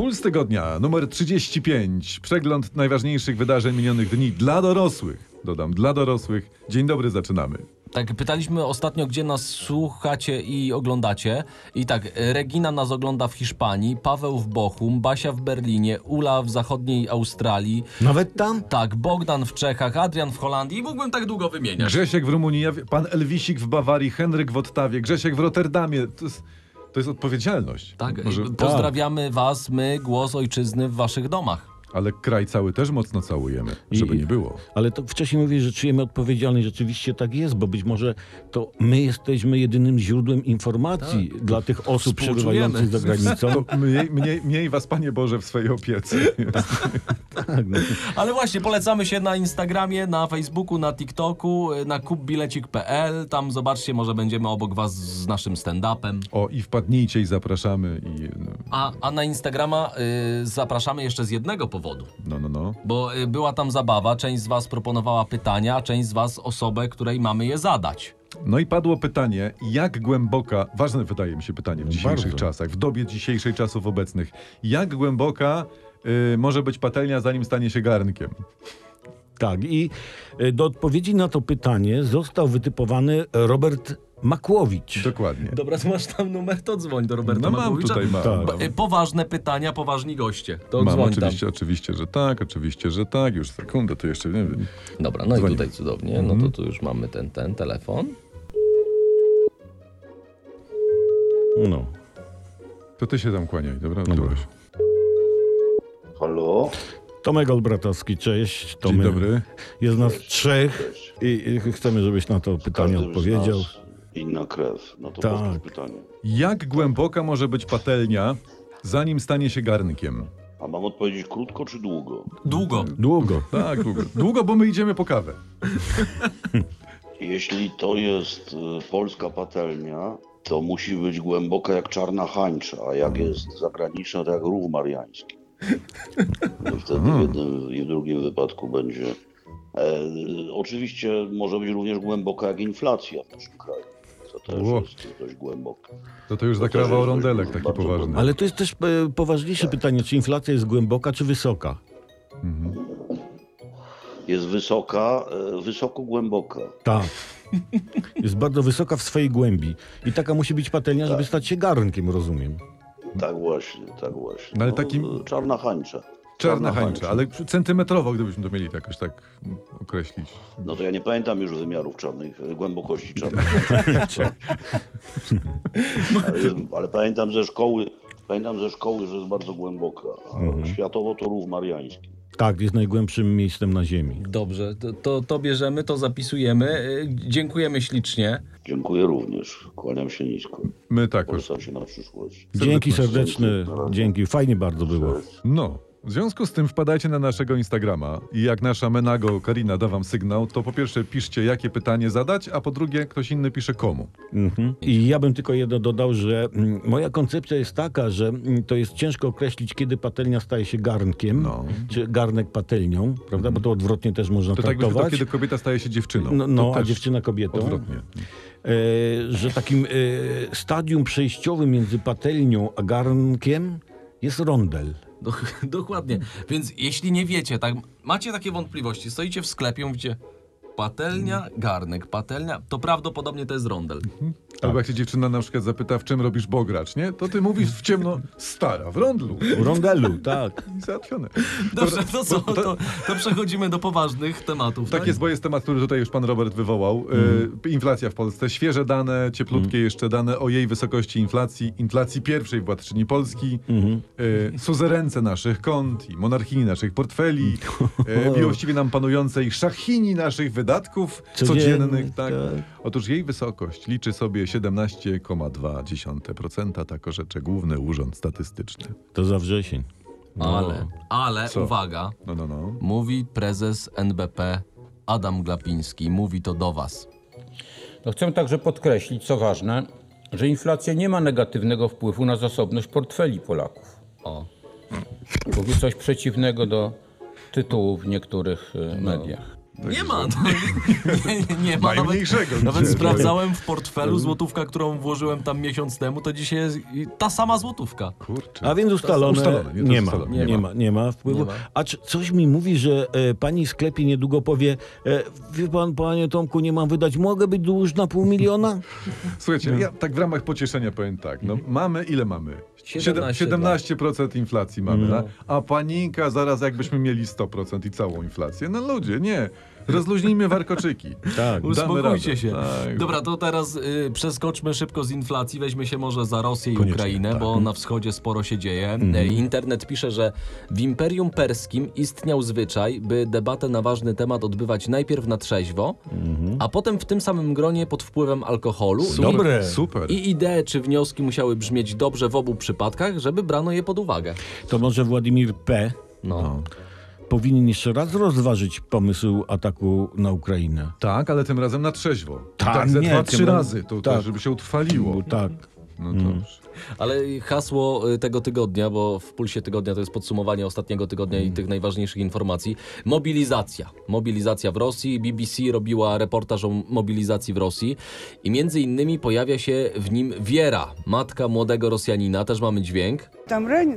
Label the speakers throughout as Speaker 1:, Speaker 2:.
Speaker 1: Puls tygodnia numer 35. Przegląd najważniejszych wydarzeń minionych dni dla dorosłych. Dodam, dla dorosłych. Dzień dobry, zaczynamy.
Speaker 2: Tak, pytaliśmy ostatnio, gdzie nas słuchacie i oglądacie. I tak, Regina nas ogląda w Hiszpanii, Paweł w Bochum, Basia w Berlinie, Ula w zachodniej Australii.
Speaker 3: Nawet tam?
Speaker 2: Tak, Bogdan w Czechach, Adrian w Holandii i mógłbym tak długo wymieniać.
Speaker 1: Grzesiek w Rumunii, pan Elwisik w Bawarii, Henryk w Ottawie, Grzesiek w Rotterdamie. To jest, to jest odpowiedzialność.
Speaker 2: Tak,
Speaker 1: Może,
Speaker 2: pozdrawiamy was, my, głos ojczyzny w waszych domach.
Speaker 1: Ale kraj cały też mocno całujemy, żeby
Speaker 3: I-
Speaker 1: nie było.
Speaker 3: Ale to wcześniej mówię, że czujemy odpowiedzialność. Rzeczywiście tak jest, bo być może to my jesteśmy jedynym źródłem informacji dla tych osób przebywających za granicą.
Speaker 1: To mniej, mniej, mniej was, Panie Boże, w swojej opiece.
Speaker 3: Tak, no.
Speaker 2: Ale właśnie, polecamy się na Instagramie, na Facebooku, na TikToku, na kupbilecik.pl. Tam zobaczcie, może będziemy obok was z naszym stand-upem.
Speaker 1: O, i wpadnijcie i zapraszamy. I, no,
Speaker 2: A, a na Instagrama y, zapraszamy jeszcze z jednego powodu.
Speaker 1: No, no, no.
Speaker 2: Bo y, była tam zabawa, część z was proponowała pytania, a część z was osobę, której mamy je zadać.
Speaker 1: No i padło pytanie, jak głęboka, ważne wydaje mi się pytanie w dzisiejszych
Speaker 3: bardzo.
Speaker 1: czasach, w dobie dzisiejszych czasów obecnych, jak głęboka y, może być patelnia, zanim stanie się garnkiem?
Speaker 3: tak. I e, do odpowiedzi na to pytanie został wytypowany Robert Makłowicz.
Speaker 1: Dokładnie.
Speaker 2: Dobra, to masz tam numer, to dzwoń do Roberta
Speaker 1: No mam
Speaker 2: Makłowicza.
Speaker 1: tutaj, mam.
Speaker 3: Tak.
Speaker 1: mam.
Speaker 2: Y, Poważne pytania, poważni goście. To
Speaker 1: Mam
Speaker 2: dzwoń
Speaker 1: oczywiście, oczywiście, że tak, oczywiście, że tak. Już sekundę, to jeszcze nie wiem.
Speaker 2: tam. Dobra, no
Speaker 1: Dzwonimy.
Speaker 2: i tutaj cudownie. No to tu już mamy ten, ten telefon.
Speaker 3: No.
Speaker 1: To ty się tam kłaniaj, dobra?
Speaker 3: Dobra.
Speaker 4: Halo?
Speaker 3: Tomek Olbratowski, cześć. To
Speaker 1: Dzień dobry.
Speaker 3: Jest nas trzech i, i chcemy, żebyś na to pytanie odpowiedział.
Speaker 4: Inna krew. No to
Speaker 3: Tak.
Speaker 4: pytanie.
Speaker 1: Jak głęboka może być patelnia, zanim stanie się garnkiem?
Speaker 4: A mam odpowiedzieć krótko czy długo?
Speaker 2: Długo.
Speaker 3: Długo.
Speaker 1: Tak, długo. Długo, bo my idziemy po kawę.
Speaker 4: Jeśli to jest y, polska patelnia, to musi być głęboka jak czarna hańcza, a jak jest zagraniczna, to jak rów mariański. No Wtedy w jednym i w drugim wypadku będzie. E, oczywiście może być również głęboka jak inflacja w naszym kraju. To też
Speaker 1: Ło.
Speaker 4: jest dość głęboka.
Speaker 1: To to już
Speaker 4: To
Speaker 1: za
Speaker 4: też
Speaker 1: kawał
Speaker 4: jest
Speaker 1: rondelek taki
Speaker 4: bardzo
Speaker 1: poważny.
Speaker 3: Ale to jest też e, poważniejsze pytanie, czy inflacja jest głęboka, czy wysoka?
Speaker 4: Jest wysoka, e, wysoko głęboka.
Speaker 3: Tak. Jest bardzo wysoka w swojej głębi. I taka musi być patelnia, żeby stać się garnkiem, rozumiem.
Speaker 4: Tak właśnie, tak właśnie.
Speaker 1: No ale takim-
Speaker 4: e, Czarna hańcza.
Speaker 1: Czarna hańcza, ale centymetrowo, gdybyśmy to mieli jakoś tak mm, określić.
Speaker 4: No to ja nie pamiętam już wymiarów czarnych, e, głębokości czarnej. ale, ale pamiętam ze szkoły, pamiętam ze szkoły, że jest bardzo głęboka. A
Speaker 1: Mhm.
Speaker 4: światowo to rów mariański.
Speaker 3: Tak, jest najgłębszym miejscem na Ziemi.
Speaker 2: Dobrze, to, to, to bierzemy, to zapisujemy. Y, Dziękujemy ślicznie.
Speaker 4: Dziękuję również. Kłaniam się nisko.
Speaker 1: My tak.
Speaker 4: Polecam się na przyszłość.
Speaker 3: Dzięki
Speaker 1: Serdecznie.
Speaker 3: serdeczne, dzięki. Fajnie bardzo było.
Speaker 1: No. W związku z tym wpadajcie na naszego Instagrama i jak nasza Menago Karina da wam sygnał, to po pierwsze piszcie jakie pytanie zadać, a po drugie ktoś inny pisze komu.
Speaker 3: Mhm. I ja bym tylko jedno dodał, że mm, moja koncepcja jest taka, że mm, to jest ciężko określić, kiedy patelnia staje się garnkiem,
Speaker 1: No.
Speaker 3: czy garnek patelnią, prawda? Bo to odwrotnie też można
Speaker 1: To tak jakby to,
Speaker 3: traktować.
Speaker 1: kiedy kobieta staje się dziewczyną.
Speaker 3: No, no
Speaker 1: To
Speaker 3: a dziewczyna kobietą.
Speaker 1: Odwrotnie.
Speaker 3: E, że takim e, stadium przejściowym między patelnią a garnkiem jest rondel.
Speaker 2: Do, dokładnie. Więc jeśli nie wiecie, tak, macie takie wątpliwości, stoicie w sklepie, mówicie patelnia, garnek, patelnia, to prawdopodobnie to jest rondel.
Speaker 1: Albo jak się dziewczyna na przykład zapyta, w czym robisz bogracz, nie? To ty mówisz w ciemno, stara, w rondlu.
Speaker 3: W rondelu, tak.
Speaker 1: I załatwione.
Speaker 2: Dobrze, to co?
Speaker 1: to-
Speaker 2: To, przechodzimy do poważnych tematów.
Speaker 1: Tak jest, bo jest temat, który tutaj już pan Robert wywołał. E, inflacja w Polsce. Świeże dane, cieplutkie jeszcze dane o jej wysokości inflacji. Inflacji pierwszej władczyni Polski. E, suzerence naszych kont i monarchini naszych portfeli. E, miłościwie nam panującej szachini naszych wydatków
Speaker 3: Codziennych,
Speaker 1: codziennych. Tak.
Speaker 3: tak.
Speaker 1: Otóż jej wysokość liczy sobie 17,2%. Tak orzecze Główny Urząd Statystyczny.
Speaker 3: To za wrzesień.
Speaker 2: Ale, ale,
Speaker 1: Co?
Speaker 2: uwaga,
Speaker 1: No, no, no.
Speaker 2: mówi prezes NBP Adam Glapiński, mówi to do was.
Speaker 5: No chcę także podkreślić, co ważne, że inflacja nie ma negatywnego wpływu na zasobność portfeli Polaków.
Speaker 2: O.
Speaker 5: Mówi coś przeciwnego do tytułów w niektórych e, mediach.
Speaker 2: Nie ma. No, nie, nie, nie ma. Nawet,
Speaker 1: Najmniejszego.
Speaker 2: nawet
Speaker 1: gdzie?
Speaker 2: sprawdzałem w portfelu złotówka, którą włożyłem tam miesiąc temu, to dzisiaj jest ta sama złotówka.
Speaker 1: Kurczę.
Speaker 3: A więc ustalone,
Speaker 1: ustalone, nie,
Speaker 3: nie, ma,
Speaker 1: ustalone.
Speaker 3: nie,
Speaker 2: Nie
Speaker 3: ma, nie ma wpływu.
Speaker 2: Nie ma.
Speaker 3: A czy, coś mi mówi, że e, pani w sklepie niedługo powie, e, wie pan, panie Tomku, nie mam wydać, mogę być dłużna pół miliona?
Speaker 1: Słuchajcie, ja tak w ramach pocieszenia powiem tak. No, mamy ile mamy?
Speaker 2: 17,
Speaker 1: 17% inflacji mamy, no. a panika zaraz jakbyśmy mieli 100% i całą inflację. No ludzie, nie. Rozluźnijmy warkoczyki.
Speaker 3: Tak.
Speaker 2: Uspokójcie się.
Speaker 1: Tak.
Speaker 2: Dobra, to teraz y, przeskoczmy szybko z inflacji. Weźmy się może za Rosję i
Speaker 3: Koniecznie,
Speaker 2: Ukrainę, bo na wschodzie sporo się dzieje. Y, Internet pisze, że w Imperium Perskim istniał zwyczaj, by debatę na ważny temat odbywać najpierw na trzeźwo, a potem w tym samym gronie pod wpływem alkoholu.
Speaker 1: Super,
Speaker 3: Dobre.
Speaker 1: Super.
Speaker 2: I idee czy wnioski musiały brzmieć dobrze w obu przypadkach, żeby brano je pod uwagę.
Speaker 3: To może Władimir P.
Speaker 2: No.
Speaker 3: Powinien jeszcze raz rozważyć pomysł ataku na Ukrainę.
Speaker 1: Tak, ale tym razem na trzeźwo.
Speaker 3: Tak,
Speaker 1: tak ze
Speaker 3: nie,
Speaker 1: dwa, trzy razy, to,
Speaker 3: tak.
Speaker 1: to żeby się utrwaliło.
Speaker 3: Tak.
Speaker 1: No to już.
Speaker 2: Ale hasło y, tego tygodnia, bo w pulsie tygodnia to jest podsumowanie ostatniego tygodnia
Speaker 1: Mm.
Speaker 2: i tych najważniejszych informacji. Mobilizacja. Mobilizacja w Rosji. BBC robiła reportaż o mobilizacji w Rosji i między innymi pojawia się w nim Wiera, matka młodego Rosjanina. Też mamy dźwięk.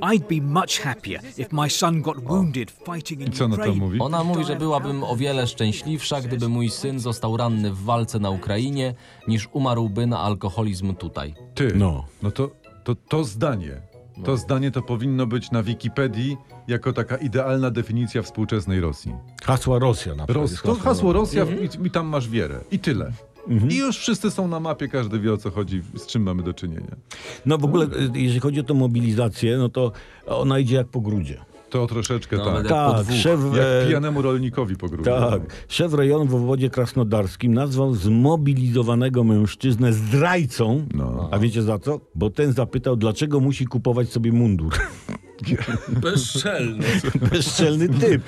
Speaker 6: I'd be much happier if my son got wounded fighting in
Speaker 1: I co ona tam
Speaker 6: Ukraine.
Speaker 1: mówi?
Speaker 2: Ona mówi, że byłabym o wiele szczęśliwsza, gdyby mój syn został ranny w walce na Ukrainie, niż umarłby na alkoholizm tutaj.
Speaker 1: Ty,
Speaker 3: No.
Speaker 1: No to, to, to zdanie, to zdanie to powinno być na Wikipedii jako taka idealna definicja współczesnej Rosji.
Speaker 3: Hasła Rosja na przykład.
Speaker 1: Ros, to hasło Rosja
Speaker 3: Mhm.
Speaker 1: i, i tam masz wierę. I tyle. I już wszyscy są na mapie, każdy wie o co chodzi, z czym mamy do czynienia.
Speaker 3: No w ogóle, y, jeżeli chodzi o tę mobilizację, no to ona idzie jak po grudzie.
Speaker 1: To troszeczkę
Speaker 2: No,
Speaker 1: tak.
Speaker 3: Tak, szef,
Speaker 1: Jak pijanemu rolnikowi po grudniu.
Speaker 3: tak, szef rejonu w obwodzie krasnodarskim nazwał zmobilizowanego mężczyznę zdrajcą.
Speaker 1: No.
Speaker 3: A wiecie za co? Bo ten zapytał, dlaczego musi kupować sobie mundur.
Speaker 2: Bezczelny.
Speaker 3: Bezczelny typ.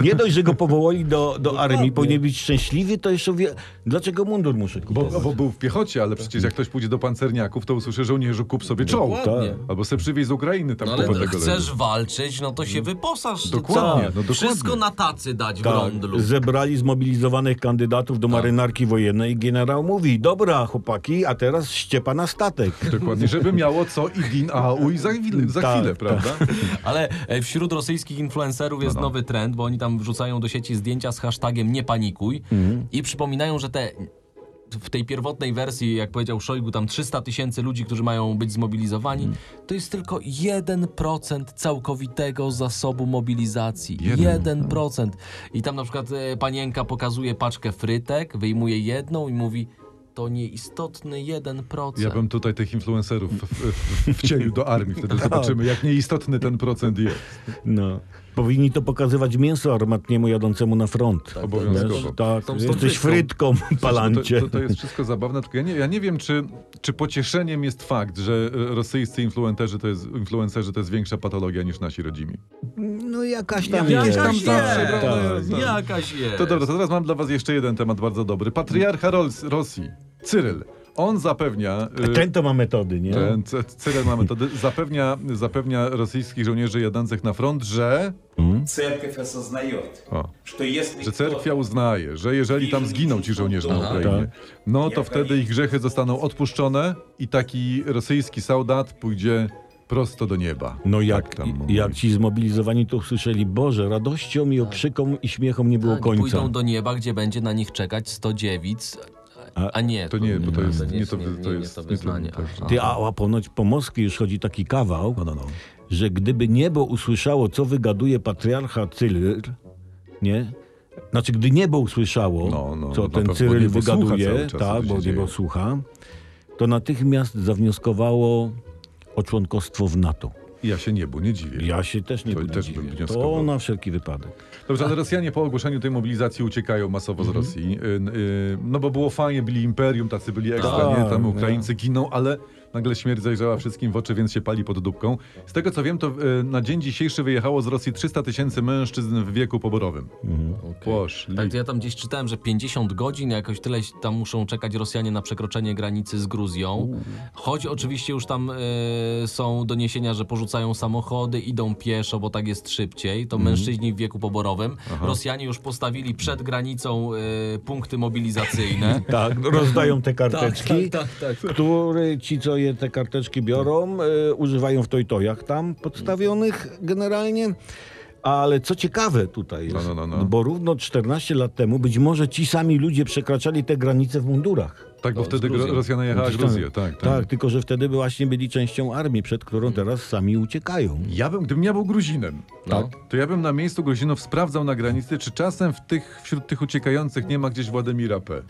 Speaker 3: Nie dość, że go powołali do, do armii, powinien być szczęśliwy, to jeszcze wie, dlaczego mundur muszę
Speaker 1: Bo,
Speaker 3: kupować.
Speaker 1: bo był w piechocie, ale przecież jak ktoś pójdzie do pancerniaków, to usłyszy żołnierzu kup sobie czołg.
Speaker 2: Dokładnie.
Speaker 3: Tak.
Speaker 1: Albo se przywieź z Ukrainy tam
Speaker 2: No ale
Speaker 1: tego
Speaker 2: chcesz
Speaker 1: leju.
Speaker 2: walczyć, no to się wyposaż.
Speaker 1: Dokładnie,
Speaker 2: Co?
Speaker 1: no dokładnie.
Speaker 2: Wszystko na tacy dać w
Speaker 3: Tak,
Speaker 2: rondlu.
Speaker 3: zebrali zmobilizowanych kandydatów do marynarki wojennej i generał mówi, dobra chłopaki, a teraz ściepa na statek.
Speaker 1: Dokładnie, żeby miało co i din a u i za, chwilę- za
Speaker 3: Tak,
Speaker 1: chwilę,
Speaker 3: tak.
Speaker 1: Prawda?
Speaker 2: Ale e, wśród rosyjskich influencerów jest nowy trend, bo oni tam wrzucają do sieci zdjęcia z hashtagiem nie panikuj i przypominają, że te w tej pierwotnej wersji, jak powiedział Szojgu, tam 300 tysięcy ludzi, którzy mają być zmobilizowani, to jest tylko 1% całkowitego zasobu mobilizacji.
Speaker 1: Jeden.
Speaker 2: 1%. I tam na przykład e, panienka pokazuje paczkę frytek, wyjmuje jedną i mówi to nieistotny 1%.
Speaker 1: Ja bym tutaj tych influencerów w, w, wcielił do armii, wtedy zobaczymy, jak nieistotny ten procent jest.
Speaker 3: No. Powinni to pokazywać mięso armatniemu jadącemu na front.
Speaker 1: Obowiązkowo.
Speaker 3: Wiesz, Tak,
Speaker 2: Tą z tą
Speaker 3: jesteś
Speaker 2: frytką.
Speaker 3: palancie.
Speaker 1: To, to, to jest wszystko zabawne, tylko ja nie, ja nie wiem, czy, czy pocieszeniem jest fakt, że e, rosyjscy influencerzy to, jest, influencerzy to jest większa patologia niż nasi rodzimi.
Speaker 3: No jakaś tam
Speaker 1: Jakaś
Speaker 3: jest.
Speaker 1: tam zawsze,
Speaker 2: jest.
Speaker 1: prawda?
Speaker 3: Tak.
Speaker 2: Jakaś jest.
Speaker 1: To dobra, to teraz mam dla was jeszcze jeden temat bardzo dobry. Patriarcha Ros- Rosji, Cyryl, on zapewnia... e,
Speaker 3: Ten to ma metody, nie?
Speaker 1: Ten C- Cyryl ma metody, zapewnia, zapewnia rosyjskich żołnierzy jadących na front, że,
Speaker 7: Церковь осознает,
Speaker 1: o,
Speaker 7: что если
Speaker 1: że cerkwia uznaje, że jeżeli tam zginą ci żołnierze na Ukrainie, no to wtedy ich grzechy zostaną odpuszczone i taki rosyjski soldat pójdzie prosto do nieba.
Speaker 3: No jak,
Speaker 1: Tak tam mówi.
Speaker 3: jak ci zmobilizowani to usłyszeli, Boże, radością i okrzykom i śmiechom nie było
Speaker 2: Tak, i
Speaker 3: końca.
Speaker 2: pójdą do nieba, gdzie będzie na nich czekać 100 dziewic. a, a nie,
Speaker 1: To nie, bo to jest
Speaker 2: nie,
Speaker 1: nie to,
Speaker 2: nie,
Speaker 1: to
Speaker 2: nie,
Speaker 1: jest
Speaker 2: to
Speaker 1: nie
Speaker 2: wyznanie.
Speaker 1: tak.
Speaker 2: Aha.
Speaker 3: Ty, a, a ponoć po Moskwie już chodzi taki kawał,
Speaker 1: No, no, no.
Speaker 3: że gdyby niebo usłyszało, co wygaduje patriarcha Cyryl, nie? Znaczy, gdy niebo usłyszało,
Speaker 1: No, no,
Speaker 3: co
Speaker 1: na
Speaker 3: ten
Speaker 1: pewno
Speaker 3: Cyryl wygaduje,
Speaker 1: czas,
Speaker 3: tak, bo
Speaker 1: dzieje.
Speaker 3: niebo słucha, to natychmiast zawnioskowało o członkostwo w NATO.
Speaker 1: Ja się niebu nie dziwię.
Speaker 3: Ja się też nie
Speaker 1: To też
Speaker 3: dziwię.
Speaker 1: bym
Speaker 3: To na wszelki wypadek.
Speaker 1: Dobrze, ale Rosjanie po ogłoszeniu tej mobilizacji uciekają masowo z
Speaker 3: Mhm.
Speaker 1: Rosji. Y, y, No bo było fajnie, byli imperium, tacy byli ekstra,
Speaker 3: Tak,
Speaker 1: nie? Tam
Speaker 3: nie.
Speaker 1: Ukraińcy giną, ale nagle śmierć zajrzała wszystkim w oczy, więc się pali pod dupką. Z tego co wiem, to e, na dzień dzisiejszy wyjechało z Rosji 300 tysięcy mężczyzn w wieku poborowym. Poszli.
Speaker 2: Tak, to ja tam gdzieś czytałem, że 50 godzin, jakoś tyle tam muszą czekać Rosjanie na przekroczenie granicy z Gruzją. Choć oczywiście już tam e, są doniesienia, że porzucają samochody, idą pieszo, bo tak jest szybciej. To mężczyźni w wieku poborowym. Rosjanie już postawili przed granicą e, punkty mobilizacyjne.
Speaker 3: Tak, rozdają te karteczki,
Speaker 2: tak, tak, tak.
Speaker 3: które ci, co je te karteczki biorą, e, używają w tojtojach tam podstawionych generalnie. Ale co ciekawe tutaj jest,
Speaker 1: No, no, no, no.
Speaker 3: bo równo 14 lat temu być może ci sami ludzie przekraczali te granice w mundurach.
Speaker 1: Tak, bo
Speaker 2: No,
Speaker 1: wtedy Rosja najechała Gruzję. Tak, tak.
Speaker 3: Tak, tylko że wtedy właśnie byli częścią armii, przed którą teraz sami uciekają.
Speaker 1: Ja bym, gdybym ja był Gruzinem,
Speaker 2: No.
Speaker 1: to ja bym na miejscu Gruzinów sprawdzał na granicy, czy czasem w tych, wśród tych uciekających nie ma gdzieś Władimira P.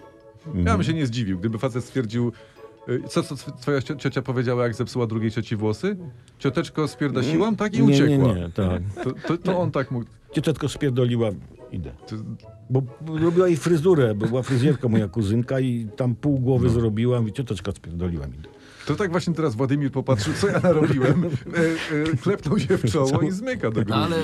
Speaker 1: Ja bym się nie zdziwił, gdyby facet stwierdził, y, co, co twoja cio- ciocia powiedziała, jak zepsuła drugiej cioci włosy? Cioteczko spierdasiłam, tak i
Speaker 3: Nie, nie,
Speaker 1: uciekła.
Speaker 3: nie, tak.
Speaker 1: To, to, to on tak mógł.
Speaker 3: Cioteczko spierdoliła, idę. Bo robiła jej fryzurę, bo była fryzjerka moja kuzynka i tam pół głowy
Speaker 1: No.
Speaker 3: zrobiła, mówi, cioteczka spierdoliła mi.
Speaker 1: To tak właśnie teraz Władimir popatrzył, co ja narobiłem, e, e, klepnął się w czoło i zmyka do
Speaker 2: No,
Speaker 1: Gruzji.
Speaker 2: ale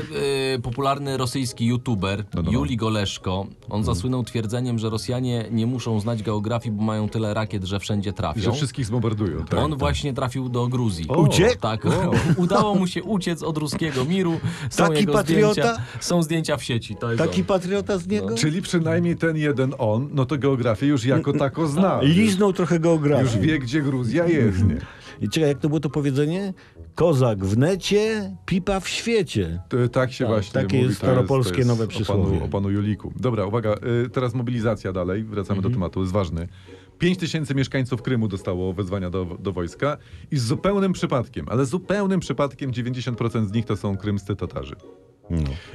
Speaker 2: e, popularny rosyjski youtuber
Speaker 1: No, no, no.
Speaker 2: Juli Goleszko, on zasłynął twierdzeniem, że Rosjanie nie muszą znać geografii, bo mają tyle rakiet, że wszędzie
Speaker 1: I
Speaker 2: trafią.
Speaker 1: że wszystkich zbombardują. Tak,
Speaker 2: On
Speaker 1: tak.
Speaker 2: właśnie trafił do Gruzji.
Speaker 3: Uciekł?
Speaker 2: Tak, udało mu się uciec od ruskiego miru. Są
Speaker 3: Taki
Speaker 2: jego
Speaker 3: patriota?
Speaker 2: zdjęcia, są zdjęcia w sieci. To jest
Speaker 3: Taki
Speaker 2: on.
Speaker 3: patriota z niego?
Speaker 1: Czyli przynajmniej ten jeden on, no to geografię już jako tako zna.
Speaker 3: Liznął trochę
Speaker 1: Już
Speaker 3: geografii.
Speaker 1: wie, gdzie Gruzja jest, nie?
Speaker 3: I czekaj, jak to było to powiedzenie? Kozak w necie, pipa w świecie.
Speaker 1: To, tak się właśnie
Speaker 3: takie
Speaker 1: mówi.
Speaker 3: jest
Speaker 1: to
Speaker 3: staropolskie
Speaker 1: jest
Speaker 3: nowe
Speaker 1: o
Speaker 3: przysłowie.
Speaker 1: panu, o panu Juliku. Dobra, uwaga, y, teraz mobilizacja dalej, wracamy do tematu, jest ważny. 5 tysięcy mieszkańców Krymu dostało wezwania do, do wojska i z zupełnym przypadkiem, ale zupełnym przypadkiem 90% z nich to są krymscy Tatarzy.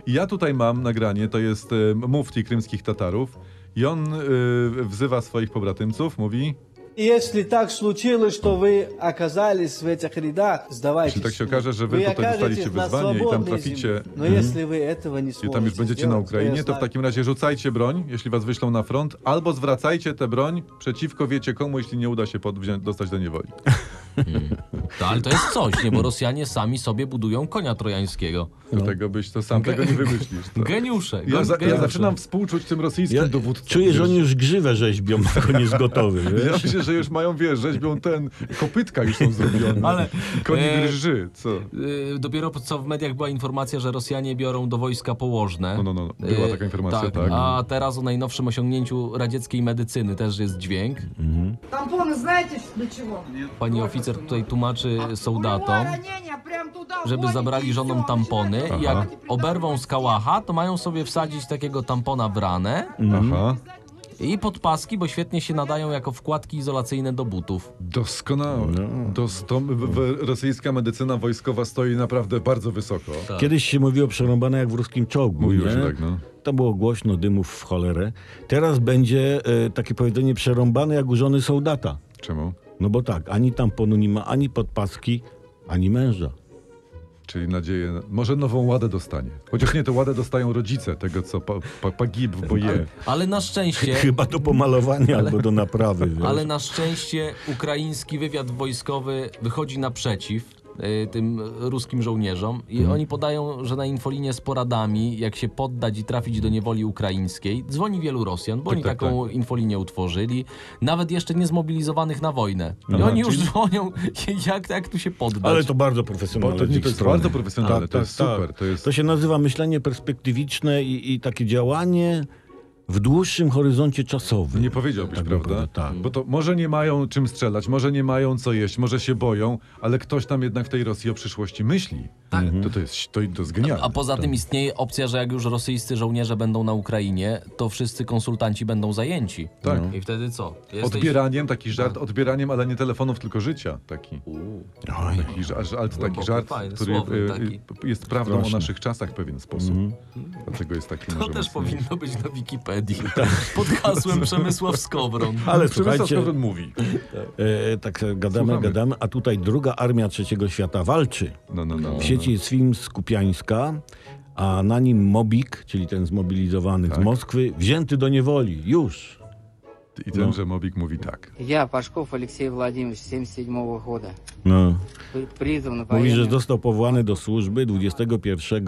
Speaker 1: I ja tutaj mam nagranie, to jest y, mufti krymskich Tatarów i on y, wzywa swoich pobratymców, mówi,
Speaker 8: Если так случилось, что вы оказались в этих рядах, сдавайтесь.
Speaker 1: Jeśli tak się okaże, że wy tutaj
Speaker 8: окажетесь
Speaker 1: dostaliście
Speaker 8: на
Speaker 1: wyzwanie i tam
Speaker 8: свободной
Speaker 1: traficie,
Speaker 8: земле. Но если вы этого не
Speaker 1: i
Speaker 8: сможете
Speaker 1: tam już będziecie na
Speaker 8: сделать, то я
Speaker 1: Ukrainie, to w
Speaker 8: знаю,
Speaker 1: takim razie rzucajcie broń, jeśli was wyślą na front, albo zwracajcie tę broń przeciwko wiecie komu, jeśli nie uda się pod, wziąć, dostać do niewoli. Hmm.
Speaker 2: To, ale to jest coś, nie? Bo Rosjanie sami sobie budują konia trojańskiego.
Speaker 1: Do no. tego byś to sam Ge tego nie wymyślisz. To.
Speaker 2: Geniusze.
Speaker 1: Ja, geniusze. ja zaczynam współczuć tym rosyjskim
Speaker 3: ja
Speaker 1: dowódcom.
Speaker 3: Czuję, wiesz? że oni już grzywę rzeźbią, koń jest gotowy. Wiesz?
Speaker 1: Ja myślę, że już mają, wiesz, rzeźbią ten, kopytka już są zrobione.
Speaker 2: Ale,
Speaker 1: Koni
Speaker 2: e,
Speaker 1: co?
Speaker 2: E, dopiero co w mediach była informacja, że Rosjanie biorą do wojska położne.
Speaker 1: No, no, no. Była taka informacja, tak, tak.
Speaker 2: A teraz o najnowszym osiągnięciu radzieckiej medycyny też jest dźwięk.
Speaker 9: Mhm. Tampony, znacie do czego?
Speaker 2: Pani oficer oficer tutaj tłumaczy soldatom, żeby zabrali żonom tampony. Aha. Jak oberwą z kałacha, to mają sobie wsadzić takiego tampona w ranę. Mhm.
Speaker 1: Aha.
Speaker 2: I podpaski, bo świetnie się nadają jako wkładki izolacyjne do butów.
Speaker 1: Doskonałe. Dos, to, w, w, rosyjska medycyna wojskowa stoi naprawdę bardzo wysoko. Tak.
Speaker 3: Kiedyś się mówiło przerąbane jak w ruskim czołgu.
Speaker 1: Mówiło się tak, no.
Speaker 3: To było głośno, dymów w cholerę. Teraz będzie e, takie powiedzenie przerąbane jak u żony soldata.
Speaker 1: Czemu?
Speaker 3: No bo tak, ani tamponu nie ma, ani podpaski, ani męża.
Speaker 1: Czyli nadzieję, na- może nową ładę dostanie. Chociaż nie, to ładę dostają rodzice tego, co pa, pa, pagib w boje.
Speaker 2: Ale na szczęście...
Speaker 3: Chyba do pomalowania albo do naprawy. Wiesz?
Speaker 2: Ale na szczęście ukraiński wywiad wojskowy wychodzi naprzeciw tym ruskim żołnierzom i
Speaker 3: Mhm.
Speaker 2: oni podają, że na infolinie z poradami, jak się poddać i trafić do niewoli ukraińskiej, dzwoni wielu Rosjan, bo
Speaker 1: Tak,
Speaker 2: oni
Speaker 1: tak,
Speaker 2: taką infolinię utworzyli, nawet jeszcze nie zmobilizowanych na wojnę. I
Speaker 1: Aha,
Speaker 2: oni już
Speaker 1: czyli-
Speaker 2: dzwonią, jak, jak tu się poddać.
Speaker 3: Ale to bardzo profesjonalne.
Speaker 1: to, to jest
Speaker 3: strony.
Speaker 1: bardzo profesjonalne, to jest super. To jest,
Speaker 3: To się nazywa myślenie perspektywiczne i, i takie działanie w dłuższym horyzoncie czasowym.
Speaker 1: nie powiedziałbyś,
Speaker 3: Tak
Speaker 1: prawda?
Speaker 3: tak.
Speaker 1: Bo to może nie mają czym strzelać, może nie mają co jeść, może się boją, ale ktoś tam jednak w tej Rosji o przyszłości myśli.
Speaker 2: Tak.
Speaker 1: To, to, jest, to, to jest genialne.
Speaker 2: A poza tym istnieje opcja, że jak już rosyjscy żołnierze będą na Ukrainie, to wszyscy konsultanci będą zajęci.
Speaker 1: Tak.
Speaker 2: I wtedy co? Jesteś...
Speaker 1: Odbieraniem, taki żart, odbieraniem, ale nie telefonów, tylko życia. Taki,
Speaker 3: Oj,
Speaker 1: taki, żart, ale taki żart,
Speaker 2: fajny,
Speaker 1: który
Speaker 2: słowny
Speaker 1: y,
Speaker 2: taki.
Speaker 1: jest prawdą
Speaker 3: Straszny.
Speaker 1: o naszych czasach w pewien sposób. Dlatego jest taki
Speaker 2: To też powinno być na Wikipedii komedii. Tak. Pod hasłem Przemysław Skowron.
Speaker 3: Ale
Speaker 1: Przemysław Skowron mówi.
Speaker 3: E, tak e, gadamy,
Speaker 1: Słuchamy.
Speaker 3: gadamy, a tutaj druga armia trzeciego świata walczy.
Speaker 1: No, no, no, no
Speaker 3: w no. sieci jest film z Kupiańska, a na nim Mobik, czyli ten zmobilizowany
Speaker 1: tak.
Speaker 3: z Moskwy, wzięty do niewoli. Już.
Speaker 1: I tenże no. Mobik mówi tak.
Speaker 9: Ja, Paszkow Aleksiej Władimierz, 77 roku.
Speaker 3: No. Mówi, że został powołany do służby 21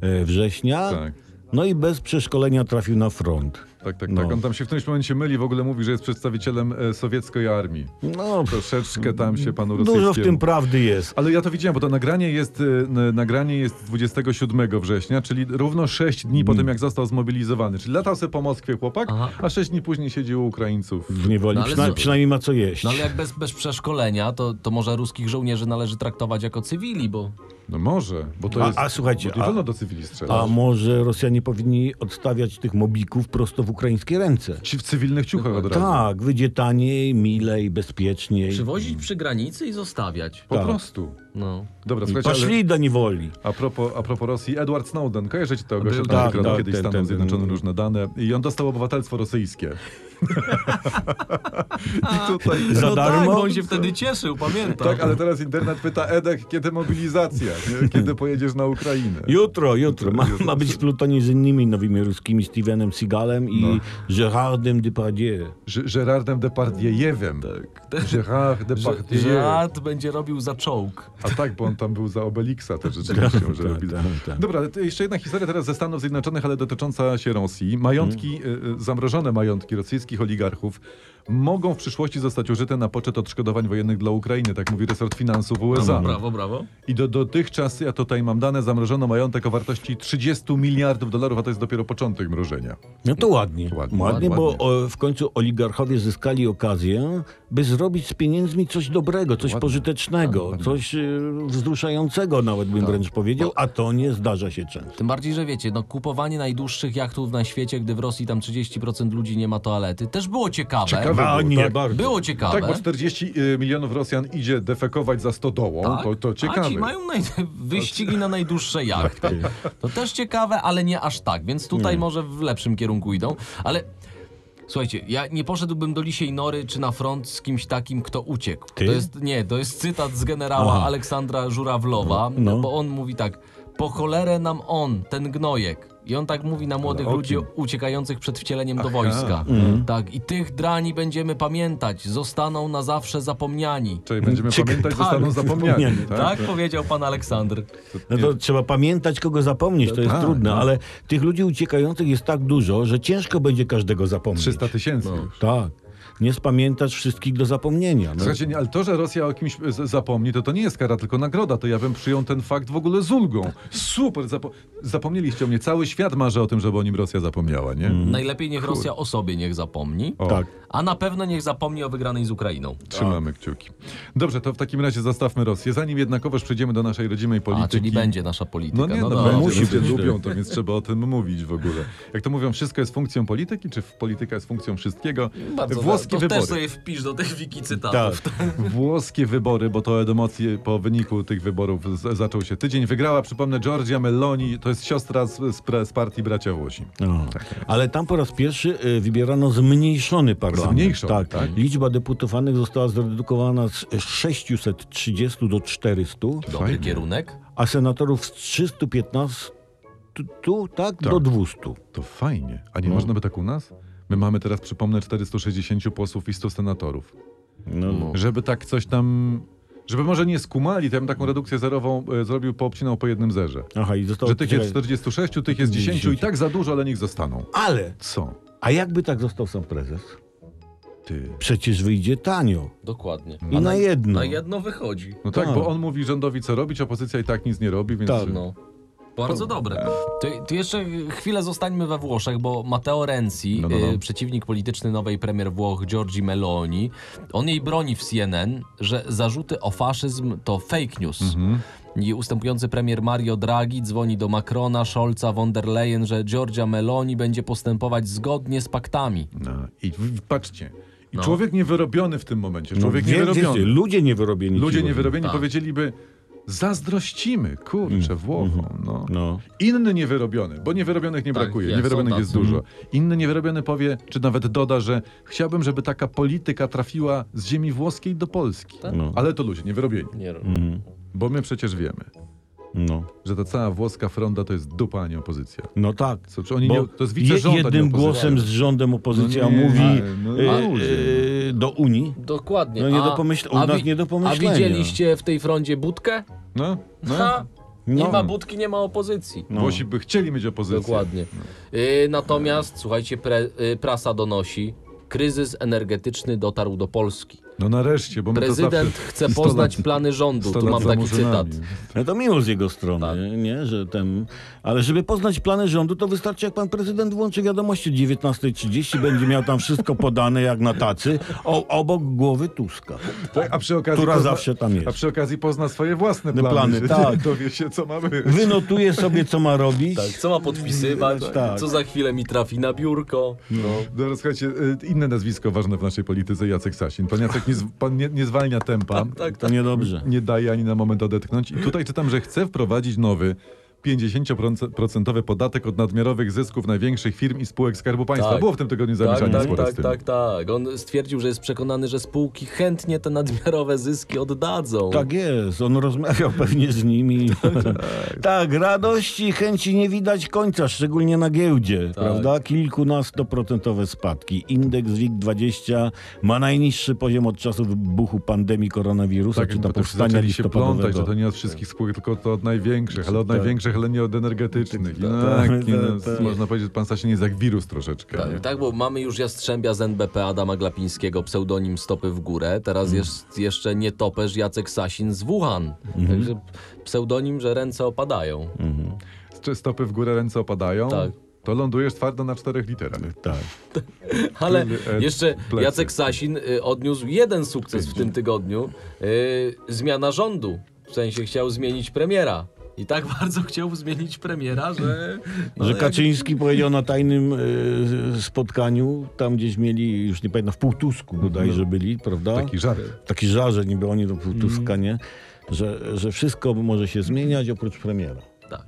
Speaker 3: e, września.
Speaker 1: Tak
Speaker 3: no i bez przeszkolenia trafił na front.
Speaker 1: Tak, tak,
Speaker 3: No.
Speaker 1: tak. On tam się w którymś momencie myli, w ogóle mówi, że jest przedstawicielem e, sowieckiej armii.
Speaker 3: No,
Speaker 1: Troszeczkę tam się panu rosyjskiemu...
Speaker 3: dużo w tym prawdy jest.
Speaker 1: Ale ja to widziałem, bo to nagranie jest, n- nagranie jest 27 września, czyli równo 6 dni po tym, jak został zmobilizowany. Czyli latał sobie po Moskwie chłopak,
Speaker 2: Aha.
Speaker 1: a 6 dni później siedzi u Ukraińców.
Speaker 3: W niewoli.
Speaker 2: No,
Speaker 3: Przyna-
Speaker 2: z-
Speaker 3: przynajmniej ma co jeść.
Speaker 2: No ale jak bez, bez przeszkolenia, to, to może ruskich żołnierzy należy traktować jako cywili, bo
Speaker 1: No może, bo to
Speaker 3: A-
Speaker 1: jest...
Speaker 3: a słuchajcie,
Speaker 1: nie wolno do cywili strzelać.
Speaker 3: A może Rosjanie powinni odstawiać tych mobików prosto w ukraińskie ręce?
Speaker 1: Ci w cywilnych ciuchach od razu.
Speaker 3: Tak, wyjdzie taniej, milej, bezpieczniej.
Speaker 2: przywozić przy granicy i zostawiać.
Speaker 1: Po
Speaker 3: tak.
Speaker 1: prostu.
Speaker 2: No.
Speaker 1: Dobra, słuchajcie, ale
Speaker 3: Poszli do niewoli.
Speaker 1: a propos, a propos Rosji, Edward Snowden, kojarzycie tego gościa,
Speaker 3: tak, tak,
Speaker 1: kiedyś
Speaker 3: ten,
Speaker 1: Stanom
Speaker 3: ten, ten.
Speaker 1: Zjednoczonym różne dane i on dostał obywatelstwo rosyjskie. I tutaj...
Speaker 3: Za
Speaker 2: no
Speaker 3: darmo?
Speaker 2: tak, bo on się wtedy cieszył, pamiętam.
Speaker 1: Tak, ale teraz internet pyta Edek, kiedy mobilizacja, nie? kiedy pojedziesz na Ukrainę.
Speaker 3: Jutro, jutro. Ma, ma być w plutonie z innymi nowymi ruskimi, Stevenem Seagalem i
Speaker 1: No.
Speaker 3: Gérardem Depardieu.
Speaker 1: G- Gérardem Depardiejewem. Tak. Gérard Depardieu.
Speaker 2: Żart będzie robił za czołg.
Speaker 1: A tak, bo on tam był za Obelixa też rzeczywiście, że
Speaker 3: tak,
Speaker 1: robi.
Speaker 3: tak, tak.
Speaker 1: Dobra, to jeszcze jedna historia teraz ze Stanów Zjednoczonych, ale dotycząca się Rosji. Majątki,
Speaker 3: Mm.
Speaker 1: y, y, zamrożone majątki rosyjskich oligarchów mogą w przyszłości zostać użyte na poczet odszkodowań wojennych dla Ukrainy, tak mówi resort finansów USA.
Speaker 2: Brawo, brawo.
Speaker 1: I do dotychczas, ja tutaj mam dane, zamrożono majątek o wartości 30 miliardów dolarów, a to jest dopiero początek mrożenia.
Speaker 3: No to ładnie.
Speaker 1: Ładnie,
Speaker 3: Ładnie,
Speaker 1: ładnie.
Speaker 3: bo o, w końcu oligarchowie zyskali okazję, by zrobić z pieniędzmi coś dobrego, coś
Speaker 1: Ładnie.
Speaker 3: pożytecznego,
Speaker 1: Ładnie.
Speaker 3: coś y, wzruszającego nawet bym wręcz powiedział, a to nie zdarza się często.
Speaker 2: Tym bardziej, że wiecie, no kupowanie najdłuższych jachtów na świecie, gdy w Rosji tam 30% ludzi nie ma toalety, też było ciekawe.
Speaker 1: Ciekawe.
Speaker 3: A
Speaker 1: było,
Speaker 3: nie,
Speaker 1: tak.
Speaker 3: bardzo.
Speaker 2: Było ciekawe.
Speaker 1: Tak, bo 40 y, milionów Rosjan idzie defekować za stodołą,
Speaker 2: Tak?
Speaker 1: to, to ciekawe.
Speaker 2: A ci mają naj... wyścigi na najdłuższe jachty. To też ciekawe, ale nie aż tak, więc tutaj może w lepszym kierunku idą. Ale słuchajcie, ja nie poszedłbym do Lisiej Nory czy na front z kimś takim, kto uciekł.
Speaker 3: Ty?
Speaker 2: To jest, nie, to jest cytat z generała
Speaker 3: Aha.
Speaker 2: Aleksandra Żurawlowa,
Speaker 3: No.
Speaker 2: bo on mówi tak, po cholerę nam on, ten gnojek. I on tak mówi na młodych ludzi uciekających przed wcieleniem do
Speaker 1: Aha.
Speaker 2: wojska.
Speaker 3: Mhm.
Speaker 2: Tak, i tych drani będziemy pamiętać, zostaną na zawsze zapomniani.
Speaker 1: Czyli będziemy
Speaker 3: Cieka-
Speaker 1: pamiętać,
Speaker 2: tak,
Speaker 1: zostaną
Speaker 3: zapomniani.
Speaker 1: Tak?
Speaker 2: Tak powiedział pan Aleksander.
Speaker 3: No to trzeba pamiętać, kogo zapomnieć, to jest
Speaker 1: tak,
Speaker 3: trudne,
Speaker 1: no.
Speaker 3: ale tych ludzi uciekających jest tak dużo, że ciężko będzie każdego zapomnieć.
Speaker 1: 300 tysięcy
Speaker 2: No.
Speaker 3: Tak. Nie spamiętasz wszystkich do zapomnienia. No.
Speaker 1: Słuchajcie, nie, ale to, że Rosja o kimś z- zapomni, to to nie jest kara, tylko nagroda. To ja bym przyjął ten fakt w ogóle z ulgą. Super, zapo zapomnieliście o mnie. Cały świat marzy o tym, żeby o nim Rosja zapomniała, nie?
Speaker 2: Najlepiej niech Rosja o sobie niech zapomni,
Speaker 1: O,
Speaker 3: Tak.
Speaker 2: a na pewno niech zapomni o wygranej z Ukrainą.
Speaker 1: Trzymamy kciuki. Dobrze, to w takim razie zostawmy Rosję. Zanim jednakowoż przejdziemy do naszej rodzimej polityki.
Speaker 2: A, czyli będzie nasza polityka.
Speaker 1: No nie, no,
Speaker 2: dobra.
Speaker 1: będzie,
Speaker 3: musi
Speaker 1: ludzie
Speaker 3: być.
Speaker 1: lubią to, więc trzeba o tym mówić w ogóle. Jak to mówią, wszystko jest funkcją polityki, czy polityka jest funkcją wszystkiego?
Speaker 2: Bardzo
Speaker 1: Włoskie
Speaker 2: to
Speaker 1: wybory.
Speaker 2: też sobie wpisz do tych wiki cytatów.
Speaker 3: Tak.
Speaker 1: Włoskie wybory, bo to od emocji po wyniku tych wyborów z, zaczął się tydzień. Wygrała, przypomnę, Giorgia Meloni, to jest siostra z, z, z partii Bracia Włosi.
Speaker 3: No. Ale tam po raz pierwszy y, wybierano zmniejszony parlament.
Speaker 1: Zmniejszony,
Speaker 3: tak.
Speaker 1: tak?
Speaker 3: Liczba deputowanych została zredukowana z 630 do 400,
Speaker 2: Dobry kierunek.
Speaker 3: a senatorów z 315 tu, tu tak,
Speaker 1: Tak.
Speaker 3: do 200.
Speaker 1: To fajnie. A nie
Speaker 3: No.
Speaker 1: można by tak u nas? My mamy teraz, przypomnę, 460 posłów i 100 senatorów.
Speaker 3: No.
Speaker 1: Żeby tak coś tam... Żeby może nie skumali, to ja bym taką redukcję zerową e, zrobił, poobcinał po jednym zerze.
Speaker 3: Aha, i zostało
Speaker 1: Że tych jest
Speaker 3: czekaj.
Speaker 1: 46, tych jest 10 i
Speaker 3: 10.
Speaker 1: tak za dużo, ale niech zostaną.
Speaker 3: Ale,
Speaker 1: Co?
Speaker 3: a jakby tak został sam prezes?
Speaker 1: Ty.
Speaker 3: Przecież wyjdzie tanio.
Speaker 2: Dokładnie.
Speaker 3: I na jedno.
Speaker 2: Na jedno wychodzi.
Speaker 1: No tak,
Speaker 3: Tak.
Speaker 1: bo on mówi rządowi co robić, opozycja i tak nic nie robi, więc...
Speaker 3: Tak,
Speaker 2: No. Bardzo dobre. To, to jeszcze chwilę zostańmy we Włoszech, bo Matteo Renzi,
Speaker 1: No, no, no.
Speaker 2: y, przeciwnik polityczny nowej premier Włoch Giorgi Meloni, on jej broni w CNN, że zarzuty o faszyzm to fake news.
Speaker 1: Mhm.
Speaker 2: I ustępujący premier Mario Draghi dzwoni do Macrona, Scholza, von der Leyen, że Giorgia Meloni będzie postępować zgodnie z paktami.
Speaker 1: No. I patrzcie. I
Speaker 2: No.
Speaker 1: człowiek niewyrobiony w tym momencie,
Speaker 3: No,
Speaker 1: człowiek
Speaker 3: wie-
Speaker 1: niewyrobiony.
Speaker 3: ludzie niewyrobieni.
Speaker 1: Ludzie niewyrobieni
Speaker 2: Tak.
Speaker 1: powiedzieliby, zazdrościmy, kurczę, Włochom, no.
Speaker 3: No.
Speaker 1: Inny niewyrobiony, bo niewyrobionych nie
Speaker 2: Tak,
Speaker 1: brakuje,
Speaker 2: jest,
Speaker 1: niewyrobionych
Speaker 2: są
Speaker 1: jest
Speaker 2: tacy.
Speaker 1: dużo. Inny niewyrobiony powie, czy nawet doda, że chciałbym, żeby taka polityka trafiła z ziemi włoskiej do Polski.
Speaker 3: No.
Speaker 1: Ale to ludzie niewyrobieni,
Speaker 2: Nie,
Speaker 1: bo my przecież wiemy.
Speaker 3: No,
Speaker 1: że ta cała włoska fronda to jest dupa, a nie opozycja.
Speaker 3: no tak.
Speaker 1: Co, czy oni
Speaker 3: Bo
Speaker 1: nie, to jest wicerząd,
Speaker 3: je-
Speaker 1: a nie
Speaker 3: jednym
Speaker 1: opozycja.
Speaker 3: głosem z rządem opozycja
Speaker 1: No nie,
Speaker 3: mówi
Speaker 1: no
Speaker 3: e,
Speaker 1: ludzie.
Speaker 3: Do Unii.
Speaker 2: Dokładnie.
Speaker 3: No nie
Speaker 2: a,
Speaker 3: do pomyśl- u
Speaker 2: a
Speaker 3: nas nie do
Speaker 2: A
Speaker 3: pomyślenia.
Speaker 2: widzieliście w tej frondzie budkę?
Speaker 1: No, no.
Speaker 2: Ha, nie
Speaker 3: No.
Speaker 2: ma budki, nie ma opozycji.
Speaker 3: No.
Speaker 1: Włosi by chcieli mieć opozycję.
Speaker 2: Dokładnie. Y, natomiast, słuchajcie, pre, y, prasa donosi, kryzys energetyczny dotarł do Polski.
Speaker 1: No nareszcie, bo my to
Speaker 2: Prezydent chce
Speaker 1: 100
Speaker 2: poznać
Speaker 1: lat-
Speaker 2: plany rządu.
Speaker 1: 100
Speaker 2: Tu mam taki cytat.
Speaker 3: No to miło z jego strony,
Speaker 2: Tak.
Speaker 3: nie? Że ten... Ale żeby poznać plany rządu, to wystarczy, jak pan prezydent włączy wiadomości o 19.30, będzie miał tam wszystko podane jak na tacy, o, obok głowy Tuska.
Speaker 1: Tak, a przy okazji
Speaker 3: Która
Speaker 1: pozna-
Speaker 3: zawsze tam jest.
Speaker 1: A przy okazji pozna swoje własne
Speaker 3: No,
Speaker 1: plany.
Speaker 3: plany, tak.
Speaker 1: Dowie się, co ma być.
Speaker 3: Wynotuje sobie, co ma robić.
Speaker 2: Tak, co ma podpisywać,
Speaker 3: Tak.
Speaker 2: co za chwilę mi trafi na biurko. No.
Speaker 1: Dobra, słuchajcie, y, inne nazwisko ważne w naszej polityce, Jacek Sasin. Pan Jacek nie, pan nie, nie zwalnia tempa,
Speaker 2: Tak,
Speaker 3: To niedobrze.
Speaker 1: nie daje ani na moment odetchnąć. I tutaj czytam, że chce wprowadzić nowy 50% podatek od nadmiarowych zysków największych firm i spółek Skarbu Państwa.
Speaker 2: Tak.
Speaker 1: Było w tym tygodniu
Speaker 2: Tak,
Speaker 1: zamieszanie
Speaker 2: tak, tak,
Speaker 1: tym.
Speaker 2: tak, tak. On stwierdził, że jest przekonany, że spółki chętnie te nadmiarowe zyski oddadzą.
Speaker 3: Tak jest, on rozmawiał pewnie z nimi. tak, radości i chęci nie widać końca, szczególnie na giełdzie, prawda? Kilkunastoprocentowe spadki. Indeks WIG20 ma najniższy poziom od czasu wybuchu pandemii koronawirusa,
Speaker 1: Tak,
Speaker 3: czy
Speaker 1: też
Speaker 3: powstania
Speaker 1: zaczęli się plątać, że
Speaker 3: listopadowego.
Speaker 1: to nie od wszystkich spółek, tylko to od największych, ale od
Speaker 3: Tak.
Speaker 1: największych, ale nie od energetycznych.
Speaker 3: Tak,
Speaker 1: tak, i
Speaker 3: tak,
Speaker 1: no,
Speaker 3: tak.
Speaker 1: Można powiedzieć, że pan Sasin jest jak wirus troszeczkę.
Speaker 2: Tak, tak, bo mamy już Jastrzębia z NBP Adama Glapińskiego, pseudonim Stopy w górę. Teraz
Speaker 1: Mm.
Speaker 2: jest jeszcze nietoperz Jacek Sasin z Wuhan.
Speaker 1: Mhm.
Speaker 2: Także pseudonim, że ręce opadają.
Speaker 1: Czy stopy w górę, ręce opadają?
Speaker 2: Tak.
Speaker 1: To lądujesz twardo na czterech literach.
Speaker 3: Tak.
Speaker 2: Ale
Speaker 1: e,
Speaker 2: jeszcze. Jacek Sasin y, odniósł jeden sukces w tym tygodniu. Y, zmiana rządu. W sensie chciał zmienić premiera. I tak bardzo chciał zmienić premiera, że... no,
Speaker 3: Że
Speaker 2: jak-
Speaker 3: Kaczyński powiedział na tajnym e, spotkaniu, tam gdzieś mieli, już nie pamiętam, w Półtusku bodajże byli, prawda?
Speaker 1: Taki żart.
Speaker 3: Taki żar, że niby oni do Półtuska,
Speaker 2: Mhm.
Speaker 3: nie? Że, że wszystko może się zmieniać oprócz premiera.
Speaker 2: Tak.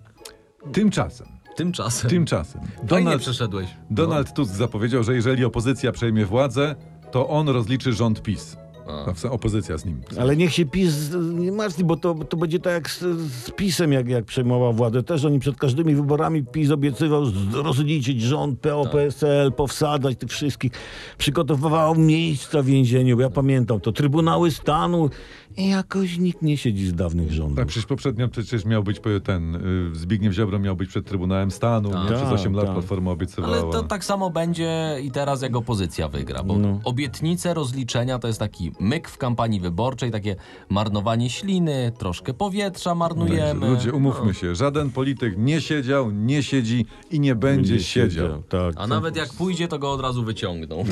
Speaker 1: Tymczasem,
Speaker 2: Tymczasem.
Speaker 1: tymczasem. Donald,
Speaker 2: przeszedłeś.
Speaker 1: Donald Tusk zapowiedział, że jeżeli opozycja przejmie władzę, to on rozliczy rząd PiS.
Speaker 2: A.
Speaker 1: Opozycja z nim.
Speaker 3: Ale niech się PiS nie martwi, bo to, to będzie tak jak z, z PiSem, jak, jak przejmował władzę. Też oni przed każdymi wyborami PiS obiecywał rozliczyć rząd PO,
Speaker 2: Tak.
Speaker 3: PSL, powsadzać tych wszystkich. Przygotowywał miejsca w więzieniu. Ja pamiętam to. Trybunały Stanu i jakoś nikt nie siedzi z dawnych rządów.
Speaker 1: Tak, przecież poprzednio przecież miał być ten, y, Zbigniew Ziobro miał być przed Trybunałem Stanu,
Speaker 2: Tak.
Speaker 1: nie? przez 8 lat
Speaker 3: Tak.
Speaker 1: Platforma obiecywała.
Speaker 2: Ale to tak samo będzie i teraz, jak opozycja wygra, bo
Speaker 3: No.
Speaker 2: obietnice rozliczenia to jest taki myk w kampanii wyborczej, takie marnowanie śliny, troszkę powietrza marnujemy.
Speaker 1: Także, ludzie, umówmy się, żaden polityk nie siedział, nie siedzi i nie będzie, siedział.
Speaker 3: Tak.
Speaker 2: A nawet jak pójdzie, to go od razu wyciągną.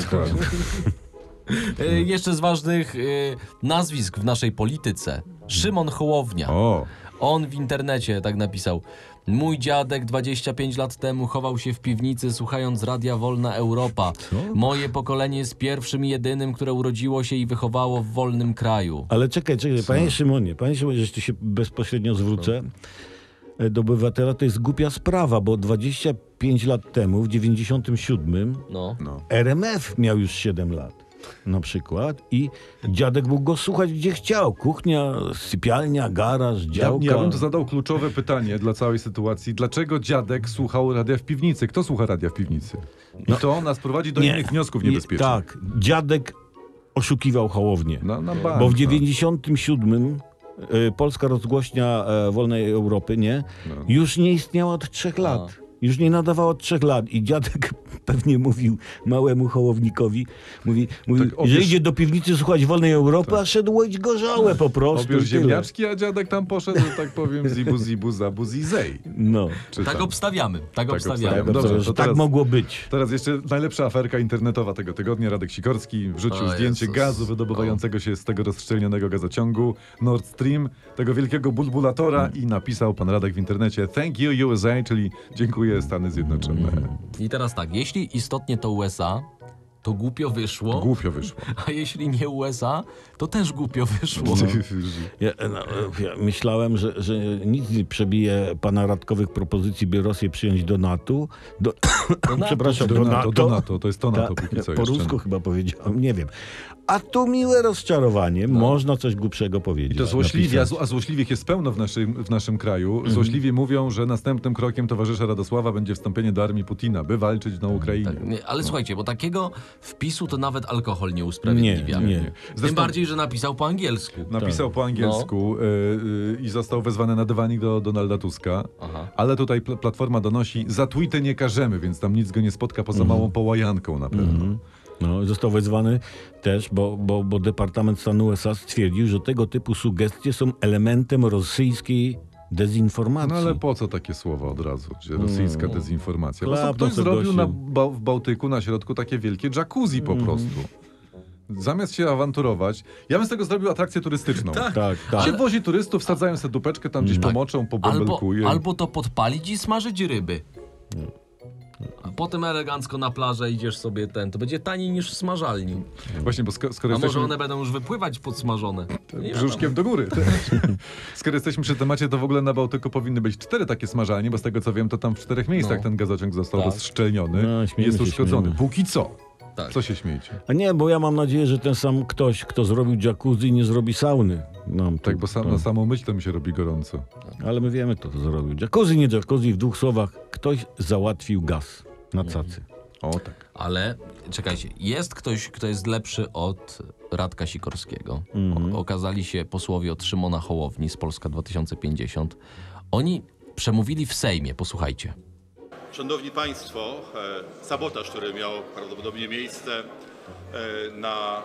Speaker 2: Y, Jeszcze z ważnych y, nazwisk w naszej polityce. Szymon Hołownia.
Speaker 1: O,
Speaker 2: On w internecie tak napisał. Mój dziadek 25 lat temu chował się w piwnicy słuchając Radia Wolna Europa. Moje pokolenie jest pierwszym i jedynym, które urodziło się i wychowało w wolnym kraju.
Speaker 3: Ale czekaj, czekaj, panie Szymonie, panie Szymonie, że tu się bezpośrednio zwrócę e, do obywatela, to jest głupia sprawa, bo 25 lat temu, w 97,
Speaker 2: No.
Speaker 1: no.
Speaker 3: RMF miał już 7 lat na przykład i dziadek mógł go słuchać gdzie chciał. Kuchnia, sypialnia, garaż,
Speaker 1: Ja,
Speaker 3: działka.
Speaker 1: ja bym tu zadał kluczowe pytanie dla całej sytuacji. Dlaczego dziadek słuchał radia w piwnicy? Kto słucha radia w piwnicy? I to nas prowadzi do
Speaker 3: Nie,
Speaker 1: innych wniosków
Speaker 3: nie,
Speaker 1: niebezpiecznych.
Speaker 3: Tak, dziadek oszukiwał Hołownię.
Speaker 1: Na, na bank,
Speaker 3: Bo w
Speaker 1: no.
Speaker 3: 97 y, Polska Rozgłośnia e, Wolnej Europy, nie?
Speaker 1: No.
Speaker 3: Już nie istniała od trzech lat. Już nie nadawała od trzech lat. I dziadek pewnie mówił małemu hołownikowi, mówi, mówi
Speaker 1: Tak, obierz-
Speaker 3: że idzie do piwnicy słuchać Wolnej Europy, a szedł łoić gorzałe po prostu.
Speaker 1: Obierz ziemniaczki, a dziadek tam poszedł, że tak powiem, zibu, zibu, zabu, zizej.
Speaker 3: No.
Speaker 1: Czy
Speaker 2: Tak
Speaker 1: tam.
Speaker 2: obstawiamy, tak, obstawiamy.
Speaker 1: obstawiamy. Dobrze,
Speaker 3: Dobrze,
Speaker 1: to
Speaker 3: tak
Speaker 1: teraz-
Speaker 3: mogło być.
Speaker 1: Teraz jeszcze najlepsza aferka internetowa tego tygodnia. Radek Sikorski wrzucił
Speaker 2: O
Speaker 1: zdjęcie
Speaker 2: Jezus.
Speaker 1: gazu wydobywającego się z tego rozszczelnionego gazociągu Nord Stream, tego wielkiego bulbulatora i napisał pan Radek w internecie Thank you USA, czyli dziękuję Stany Zjednoczone.
Speaker 2: I teraz tak, jeśli istotnie to USA, to głupio wyszło.
Speaker 1: Głupio wyszło.
Speaker 2: A jeśli nie USA, to też głupio wyszło.
Speaker 3: Ja, no, ja myślałem, że, że nic nie przebije pana Radkowych propozycji, by Rosję przyjąć do NATO. Do, przepraszam,
Speaker 1: Do NATO, do NATO, to jest to NATO
Speaker 3: Ta-
Speaker 1: póki co
Speaker 3: Po
Speaker 1: jeszcze.
Speaker 3: rusku chyba powiedziałem, nie wiem. A tu miłe rozczarowanie, można coś głupszego powiedzieć.
Speaker 1: I to złośliwie, a,
Speaker 3: napisać.
Speaker 1: zł- a złośliwych jest pełno w naszym, w naszym kraju. Złośliwi mówią, że następnym krokiem towarzysza Radosława będzie wstąpienie do armii Putina, by walczyć na Ukrainie.
Speaker 2: Tak, nie, ale słuchajcie, bo takiego wpisu to nawet alkohol nie usprawiedliwia.
Speaker 3: Nie, nie.
Speaker 2: Tym
Speaker 1: Zresztą-
Speaker 2: bardziej, że napisał po angielsku.
Speaker 1: Napisał
Speaker 3: Tak.
Speaker 1: po angielsku y, y, i został wezwany na dywanik do Donalda Tuska.
Speaker 2: Aha.
Speaker 1: Ale tutaj pl- Platforma donosi, za tweety nie karzemy, więc tam nic go nie spotka poza małą połajanką na pewno.
Speaker 3: No, został wezwany też, bo, bo, bo Departament Stanu USA stwierdził, że tego typu sugestie są elementem rosyjskiej dezinformacji.
Speaker 1: No ale po co takie słowa od razu? Gdzie rosyjska dezinformacja. Po prostu ktoś zrobił na, ba w Bałtyku na środku takie wielkie jacuzzi po prostu. Zamiast się awanturować, ja bym z tego zrobił atrakcję turystyczną.
Speaker 3: Tak, tak.
Speaker 1: Się wozi turystów, wsadzają sobie dupeczkę, tam gdzieś pomoczą,
Speaker 2: Albo,
Speaker 1: pobąbelkuje.
Speaker 2: albo to podpalić i smażyć ryby. A potem elegancko na plażę idziesz sobie ten. To będzie taniej niż w smażalni.
Speaker 1: Właśnie, bo sko- skoro
Speaker 2: A może
Speaker 1: jesteśmy
Speaker 2: one będą już wypływać podsmażone? Nie
Speaker 1: brzuszkiem do góry. skoro jesteśmy przy temacie, to w ogóle na Bałtyku powinny być cztery takie smażalnie, bo z tego co wiem, to tam w czterech miejscach
Speaker 2: No.
Speaker 1: ten gazociąg został
Speaker 2: Tak.
Speaker 1: rozszczelniony
Speaker 3: No,
Speaker 1: i jest uszkodzony. Póki co.
Speaker 2: Tak.
Speaker 1: Co się śmiejecie?
Speaker 3: A nie, bo ja mam nadzieję, że ten sam ktoś, kto zrobił jacuzzi, nie zrobi sauny. Nam tu,
Speaker 1: Tak, bo sam,
Speaker 3: to.
Speaker 1: na samą myśl to mi się robi gorąco.
Speaker 3: Ale my wiemy, kto to zrobił. Jacuzzi, nie jacuzzi, w dwóch słowach. Ktoś załatwił gaz na cacy.
Speaker 1: O tak.
Speaker 2: Ale czekajcie, jest ktoś, kto jest lepszy od Radka Sikorskiego.
Speaker 3: Mhm.
Speaker 2: O, okazali się posłowie od Szymona Hołowni z Polska 2050. Oni przemówili w Sejmie, posłuchajcie.
Speaker 10: Szanowni Państwo, e, sabotaż, który miał prawdopodobnie miejsce e, na,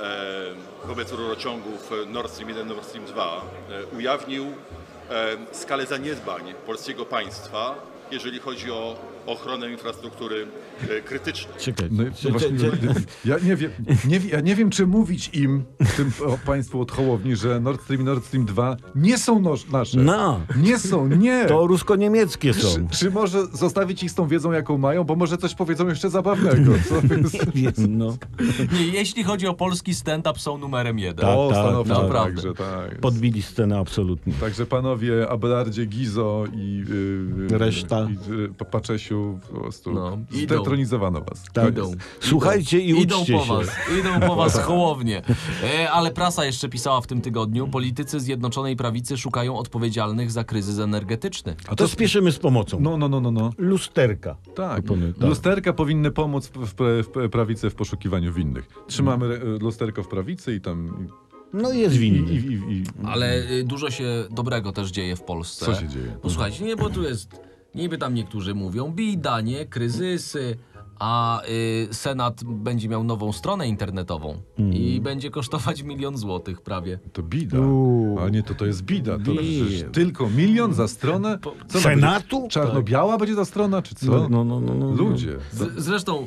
Speaker 10: e, wobec rurociągów Nord Stream 1, Nord Stream 2, e, ujawnił e, skalę zaniedbań polskiego państwa, jeżeli chodzi o ochronę infrastruktury e, krytycznej.
Speaker 3: Czekaj.
Speaker 1: No,
Speaker 3: Czy-
Speaker 1: właśnie,
Speaker 3: czy- czy-
Speaker 1: ja, nie wiem, nie, ja nie wiem, czy mówić im, tym państwu od Hołowni, że Nord Stream i Nord Stream 2 nie są noż, nasze.
Speaker 3: No.
Speaker 1: Nie są, nie.
Speaker 3: To rusko-niemieckie są.
Speaker 1: czy może zostawić ich z tą wiedzą, jaką mają, bo może coś powiedzą jeszcze zabawnego. Co?
Speaker 3: Wiem, no.
Speaker 2: Nie, jeśli chodzi o polski stand-up, są numerem jeden.
Speaker 3: Tak,
Speaker 1: o,
Speaker 3: tak,
Speaker 1: stanowczo
Speaker 3: tak.
Speaker 2: Naprawdę.
Speaker 1: także tak.
Speaker 3: Podbili scenę absolutnie.
Speaker 1: Także panowie Abelardzie, Gizo i yy,
Speaker 3: Reszta.
Speaker 1: i, yy, Pa- Paczesiu po prostu
Speaker 2: No, idą.
Speaker 1: zdetronizowano was.
Speaker 3: Tak.
Speaker 2: Idą.
Speaker 3: Słuchajcie i
Speaker 2: Idą po
Speaker 3: się.
Speaker 2: was, idą po was hołownie. E, ale prasa jeszcze pisała w tym tygodniu, politycy Zjednoczonej Prawicy szukają odpowiedzialnych za kryzys energetyczny.
Speaker 3: A to spieszymy z pomocą.
Speaker 1: No, no, no, no, no.
Speaker 3: Lusterka.
Speaker 1: Tak.
Speaker 3: Tak.
Speaker 1: Lusterka powinny pomóc w, w, w prawicy w poszukiwaniu winnych. Trzymamy
Speaker 3: Mm.
Speaker 1: e, lusterko w prawicy i tam...
Speaker 3: No jest winny.
Speaker 1: i, i, i,
Speaker 2: Ale y, dużo się dobrego też dzieje w Polsce.
Speaker 1: Co się dzieje?
Speaker 2: Posłuchajcie, nie, bo tu jest, niby tam niektórzy mówią bida, nie, kryzysy, a y, Senat będzie miał nową stronę internetową
Speaker 1: Mm.
Speaker 2: i będzie kosztować milion złotych prawie.
Speaker 1: To bida.
Speaker 3: Uuu.
Speaker 1: A nie, to to jest bida. To przecież tylko milion za stronę? Co
Speaker 3: Senatu?
Speaker 1: Będzie? Czarno-biała będzie ta strona, czy co?
Speaker 3: No, no, no, no, no.
Speaker 1: Ludzie.
Speaker 2: Z, zresztą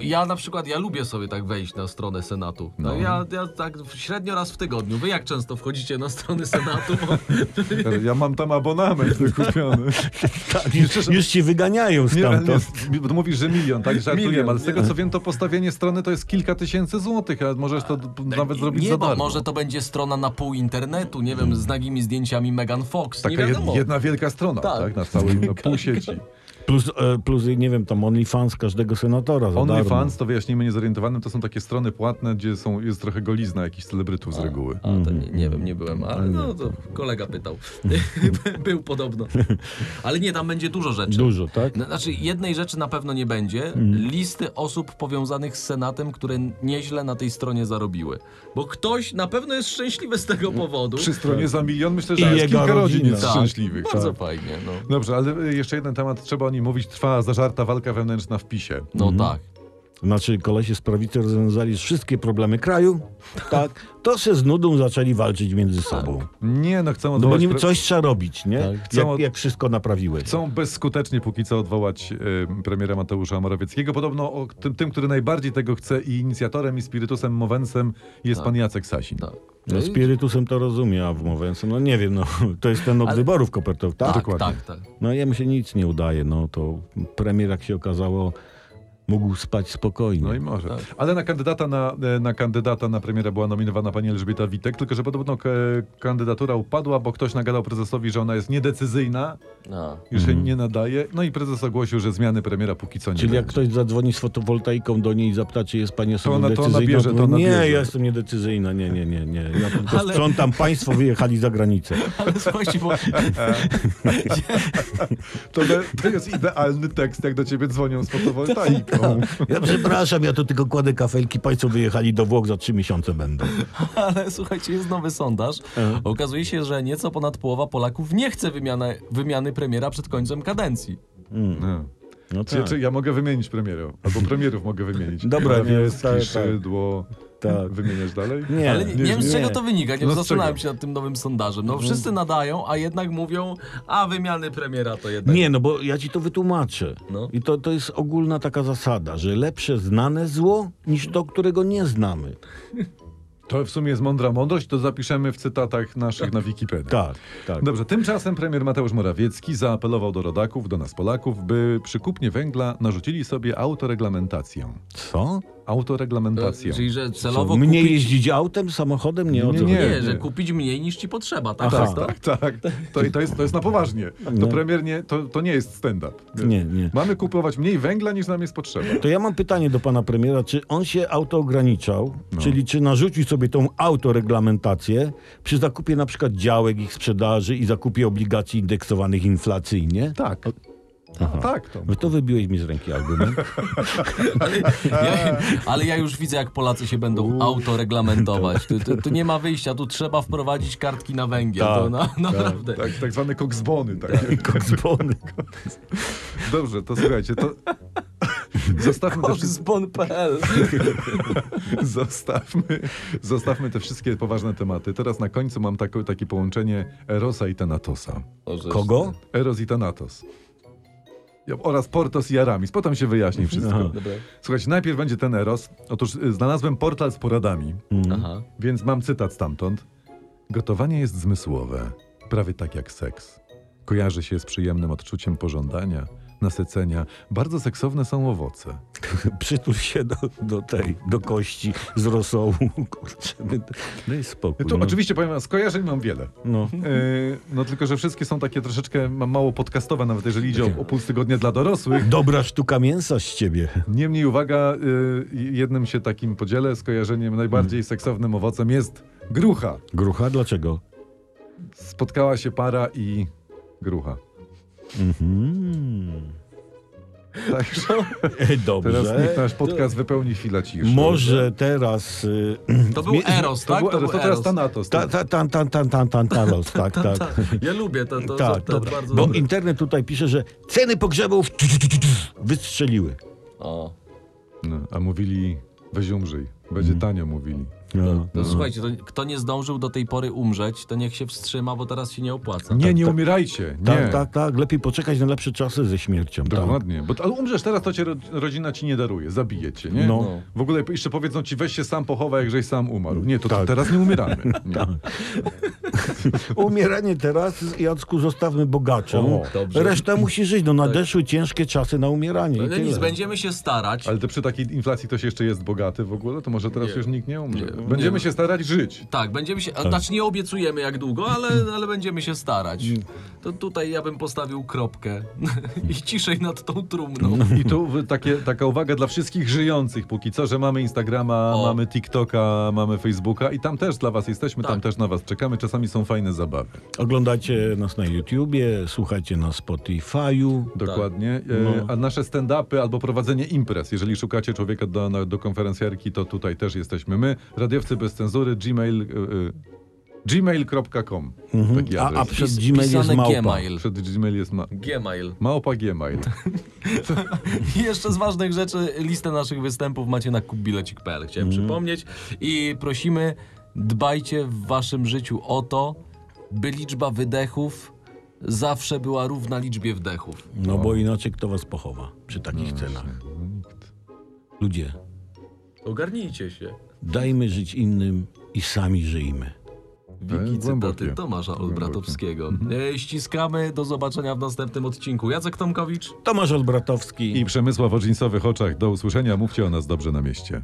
Speaker 2: ja na przykład, ja lubię sobie tak wejść na stronę Senatu. No. Ja, ja tak średnio raz w tygodniu. Wy jak często wchodzicie na strony Senatu? Bo,
Speaker 1: Ja mam tam abonament wykupiony.
Speaker 3: Tak, już, już ci wyganiają
Speaker 1: Nie,
Speaker 3: stamtąd.
Speaker 1: nie, mówisz, że milion, tak? Żartuję,
Speaker 2: Milion,
Speaker 1: ale z tego co wiem, to postawienie strony to jest kilka tysięcy złotych, a możesz to d- nawet zrobić
Speaker 2: nie,
Speaker 1: za
Speaker 2: bo
Speaker 1: darmo.
Speaker 2: może to będzie strona na pół internetu, nie wiem, z nagimi zdjęciami Megan Fox. nie
Speaker 1: Taka jed,
Speaker 2: wiadomo.
Speaker 1: jedna wielka strona, tak?
Speaker 2: Tak.
Speaker 1: Na całej na pół sieci.
Speaker 3: Plus, e, plus, nie wiem, tam OnlyFans każdego senatora.
Speaker 1: OnlyFans, to wyjaśnijmy niezorientowanym, to są takie strony płatne, gdzie są, jest trochę golizna jakichś celebrytów z reguły.
Speaker 2: A, to nie, nie wiem, nie byłem, ale no to kolega pytał. Był podobno. Ale nie, tam będzie dużo rzeczy.
Speaker 3: Dużo, tak?
Speaker 2: No, Znaczy, jednej rzeczy na pewno nie będzie. Listy osób powiązanych z Senatem, które nieźle na tej stronie zarobiły. Bo ktoś na pewno jest szczęśliwy z tego powodu.
Speaker 1: Przy stronie za milion myślę,
Speaker 3: I
Speaker 1: że jest
Speaker 3: jego
Speaker 1: kilka rodzin
Speaker 3: rodzina.
Speaker 1: jest
Speaker 2: Tak,
Speaker 1: szczęśliwych.
Speaker 2: Bardzo
Speaker 1: Tak.
Speaker 2: fajnie, no.
Speaker 1: Dobrze, ale y, jeszcze jeden temat, trzeba mówić. Trwa zażarta walka wewnętrzna w PiSie.
Speaker 2: No tak.
Speaker 3: Znaczy, kolesie z prawicy rozwiązali wszystkie problemy kraju, tak? To się z nudą zaczęli walczyć między sobą.
Speaker 1: Nie, no chcą
Speaker 3: No bo
Speaker 1: odwołać...
Speaker 3: nim coś trzeba robić, nie?
Speaker 1: Chcą
Speaker 3: Jak, jak wszystko naprawiłeś.
Speaker 1: Chcą bezskutecznie póki co odwołać y, premiera Mateusza Morawieckiego. Podobno o, tym, tym, który najbardziej tego chce i inicjatorem i spirytusem mowensem jest pan Jacek Sasin.
Speaker 2: tak.
Speaker 3: No, spirytusem to rozumie, a w Mowensem, no nie wiem, no to jest ten od
Speaker 2: Ale-
Speaker 3: wyborów kopertowych, tak?
Speaker 2: Tak,
Speaker 1: dokładnie.
Speaker 2: tak, tak.
Speaker 3: No jemu się nic nie udaje, no to premier, jak się okazało, Mógł spać spokojnie.
Speaker 1: No i może. Ale na kandydata na, e, na kandydata na premiera była nominowana pani Elżbieta Witek, tylko że podobno kandydatura upadła, bo ktoś nagadał prezesowi, że ona jest niedecyzyjna
Speaker 2: No.
Speaker 1: i że nie nadaje. No i prezes ogłosił, że zmiany premiera póki co nie
Speaker 3: Czyli jak
Speaker 1: będzie.
Speaker 3: ktoś zadzwoni z fotowoltaiką do niej i zapyta, czy jest pani osobą
Speaker 1: ona- to ona bierze, to ona
Speaker 3: nie,
Speaker 1: bierze.
Speaker 3: ja jestem niedecyzyjna, nie, nie, nie, nie. Ja tylko
Speaker 2: Ale-
Speaker 3: sprzątam, państwo wyjechali za granicę.
Speaker 2: Ale słuchajcie, bo
Speaker 1: To, to jest idealny tekst, jak do ciebie dzwonią z fotowoltaiką.
Speaker 3: Ja przepraszam, ja to tylko kładę kafelki, państwo wyjechali do Włoch, za trzy miesiące będą.
Speaker 2: Ale słuchajcie, jest nowy sondaż. Okazuje się, że nieco ponad połowa Polaków nie chce wymiany, wymiany premiera przed końcem kadencji.
Speaker 1: No.
Speaker 3: No
Speaker 1: Czy,
Speaker 3: tak.
Speaker 1: czy ja mogę wymienić premierów? Albo premierów mogę wymienić.
Speaker 3: Dobra, nie,
Speaker 1: Morawiecki,
Speaker 3: tak, tak.
Speaker 1: Szydło.
Speaker 3: Tak.
Speaker 1: Wymieniać dalej?
Speaker 3: Nie,
Speaker 2: Ale nie, nie wiem, z
Speaker 3: nie.
Speaker 2: czego to wynika. Nie
Speaker 1: No
Speaker 2: zastanawiam się nad tym nowym sondażem. No wszyscy nadają, a jednak mówią, a wymiany premiera to jednak...
Speaker 3: Nie, no bo ja ci to wytłumaczę.
Speaker 2: No.
Speaker 3: I to, to jest ogólna taka zasada, że lepsze znane zło niż to, którego nie znamy.
Speaker 1: To w sumie jest mądra mądrość, to zapiszemy w cytatach naszych na Wikipedii.
Speaker 3: Tak, tak.
Speaker 1: Dobrze, tymczasem premier Mateusz Morawiecki zaapelował do rodaków, do nas Polaków, by przy kupnie węgla narzucili sobie autoreglamentację.
Speaker 3: Co?
Speaker 1: Autoreglamentację.
Speaker 2: Czyli, że celowo
Speaker 3: Mnie
Speaker 2: kupić...
Speaker 3: jeździć autem, samochodem? Nie, o
Speaker 1: Nie,
Speaker 3: co
Speaker 1: nie.
Speaker 2: Nie, że kupić mniej niż ci potrzeba, tak?
Speaker 3: Aha.
Speaker 2: to?
Speaker 1: Tak, tak. To, to, jest, to jest na poważnie. To
Speaker 3: No.
Speaker 1: premier nie, to, to nie jest stand-up.
Speaker 3: Nie, nie.
Speaker 1: Mamy kupować mniej węgla niż nam jest potrzeba.
Speaker 3: To ja mam pytanie do pana premiera, czy on się autoograniczał,
Speaker 1: No.
Speaker 3: czyli czy narzucił sobie tą autoreglamentację przy zakupie na przykład działek, ich sprzedaży i zakupie obligacji indeksowanych inflacyjnie?
Speaker 1: Tak.
Speaker 3: Aha.
Speaker 1: Tak, to.
Speaker 3: No to wybiłeś mi z ręki argument.
Speaker 2: Ale ja, ale ja już widzę, jak Polacy się będą autoreglamentować. Tu, tu, tu nie ma wyjścia, tu trzeba wprowadzić kartki na węgiel.
Speaker 3: Tak,
Speaker 2: to na, naprawdę.
Speaker 1: Tak, tak zwane koksbony. Tak.
Speaker 3: Koksbony.
Speaker 1: Dobrze, to słuchajcie, to zostawmy te, wszystkie, zostawmy, zostawmy te wszystkie poważne tematy. Teraz na końcu mam takie, takie połączenie Erosa i Thanatosa.
Speaker 3: Kogo?
Speaker 1: Eros i Thanatos. Oraz Portos i Aramis. Potem się wyjaśni wszystko.
Speaker 3: Aha.
Speaker 2: Dobra.
Speaker 1: Słuchajcie, najpierw będzie ten Eros. Otóż y, znalazłem portal z poradami,
Speaker 2: Aha.
Speaker 1: więc mam cytat stamtąd. Gotowanie jest zmysłowe, prawie tak jak seks. Kojarzy się z przyjemnym odczuciem pożądania, nasycenia. Bardzo seksowne są owoce.
Speaker 3: Przytul się do, do tej, do kości z rosołu. Kurczę, daj spokój.
Speaker 1: Tu
Speaker 3: no.
Speaker 1: oczywiście powiem, skojarzeń mam wiele.
Speaker 3: No.
Speaker 1: Yy, no tylko, że wszystkie są takie troszeczkę ma- mało podcastowe, nawet jeżeli idzie o, o puls tygodnia dla dorosłych.
Speaker 3: Dobra sztuka mięsa z ciebie.
Speaker 1: Niemniej uwaga, yy, jednym się takim podzielę, skojarzeniem najbardziej seksownym owocem jest grucha.
Speaker 3: Grucha, dlaczego?
Speaker 1: Spotkała się para i grucha.
Speaker 3: Mhm.
Speaker 1: Także
Speaker 3: E, Dobrze.
Speaker 1: teraz niech nasz podcast wypełni chwila ciszy.
Speaker 3: Może teraz... Y,
Speaker 2: To był Eros,
Speaker 1: To,
Speaker 2: tak?
Speaker 1: był, to, teraz
Speaker 2: Eros.
Speaker 1: Thanatos.
Speaker 3: ta, ta, tan, tan, tan, tan, tan, talos, tak, tak.
Speaker 2: Ja lubię to, to,
Speaker 3: Tak,
Speaker 2: to, to
Speaker 3: to,
Speaker 2: bardzo
Speaker 3: bo
Speaker 2: dobre.
Speaker 3: internet tutaj pisze, że ceny pogrzebów wystrzeliły.
Speaker 2: O.
Speaker 1: No, a mówili, weź umrzyj. Będzie
Speaker 3: Mm.
Speaker 1: tanio, mówili.
Speaker 3: No.
Speaker 2: To słuchajcie, to, kto nie zdążył do tej pory umrzeć, to niech się wstrzyma, bo teraz się nie opłaca.
Speaker 1: Nie, nie
Speaker 3: tak.
Speaker 1: umierajcie. Nie.
Speaker 3: Tak, tak, tak. Lepiej poczekać na lepsze czasy ze śmiercią. Tak.
Speaker 1: Dokładnie. Bo, ale umrzesz teraz, to cię ro, rodzina ci nie daruje, zabije cię, nie?
Speaker 3: No.
Speaker 1: W ogóle jeszcze powiedzą ci, weź się sam pochowaj, jak żeś sam umarł. Nie, to, to
Speaker 3: Tak.
Speaker 1: teraz nie umieramy. Nie.
Speaker 3: Umieranie teraz, Jacku, zostawmy bogaczom.
Speaker 1: O.
Speaker 3: Reszta musi żyć. No nadeszły ciężkie czasy na umieranie. i
Speaker 2: No nic, będziemy się starać.
Speaker 1: Ale to przy takiej inflacji ktoś jeszcze jest bogaty w ogóle, to może teraz
Speaker 2: Nie.
Speaker 1: już nikt nie umrze.
Speaker 2: Nie.
Speaker 1: Będziemy się starać żyć.
Speaker 2: Tak, będziemy się. a Znaczy nie obiecujemy jak długo, ale, ale będziemy się starać. To tutaj ja bym postawił kropkę i ciszej nad tą trumną.
Speaker 1: I tu takie, taka uwaga dla wszystkich żyjących póki co, że mamy Instagrama,
Speaker 2: O.
Speaker 1: mamy TikToka, mamy Facebooka i tam też dla was jesteśmy, tam
Speaker 2: Tak.
Speaker 1: też na was czekamy. Czasami są fajne zabawy.
Speaker 3: Oglądajcie nas na YouTubie, słuchajcie na Spotify'u.
Speaker 1: Dokładnie. E,
Speaker 3: No.
Speaker 1: A nasze stand-upy albo prowadzenie imprez. Jeżeli szukacie człowieka do, do konferencjarki, to tutaj też jesteśmy my. Radiowcy bez cenzury, gmail, e, e, gmail.com. Taki
Speaker 3: A,
Speaker 1: adres.
Speaker 3: a przed
Speaker 2: Pis-
Speaker 3: Gmail jest małpa.
Speaker 2: Gmail.
Speaker 1: Przed Gmail jest ma,
Speaker 2: Gmail.
Speaker 1: małpa Gmail.
Speaker 2: I jeszcze z ważnych rzeczy listę naszych występów macie na kubbilecik.pl. Chciałem przypomnieć. I prosimy, dbajcie w waszym życiu o to, by liczba wydechów zawsze była równa liczbie wdechów.
Speaker 3: No bo inaczej kto was pochowa przy takich cenach? Ludzie,
Speaker 2: Ogarnijcie się.
Speaker 3: Dajmy żyć innym i sami żyjmy.
Speaker 2: Wiki cytaty Tomasza Olbratowskiego. E, ściskamy, do zobaczenia w następnym odcinku. Jacek Tomkowicz.
Speaker 3: Tomasz Olbratowski.
Speaker 1: I Przemysław o dżinsowych oczach. Do usłyszenia. Mówcie o nas dobrze na mieście.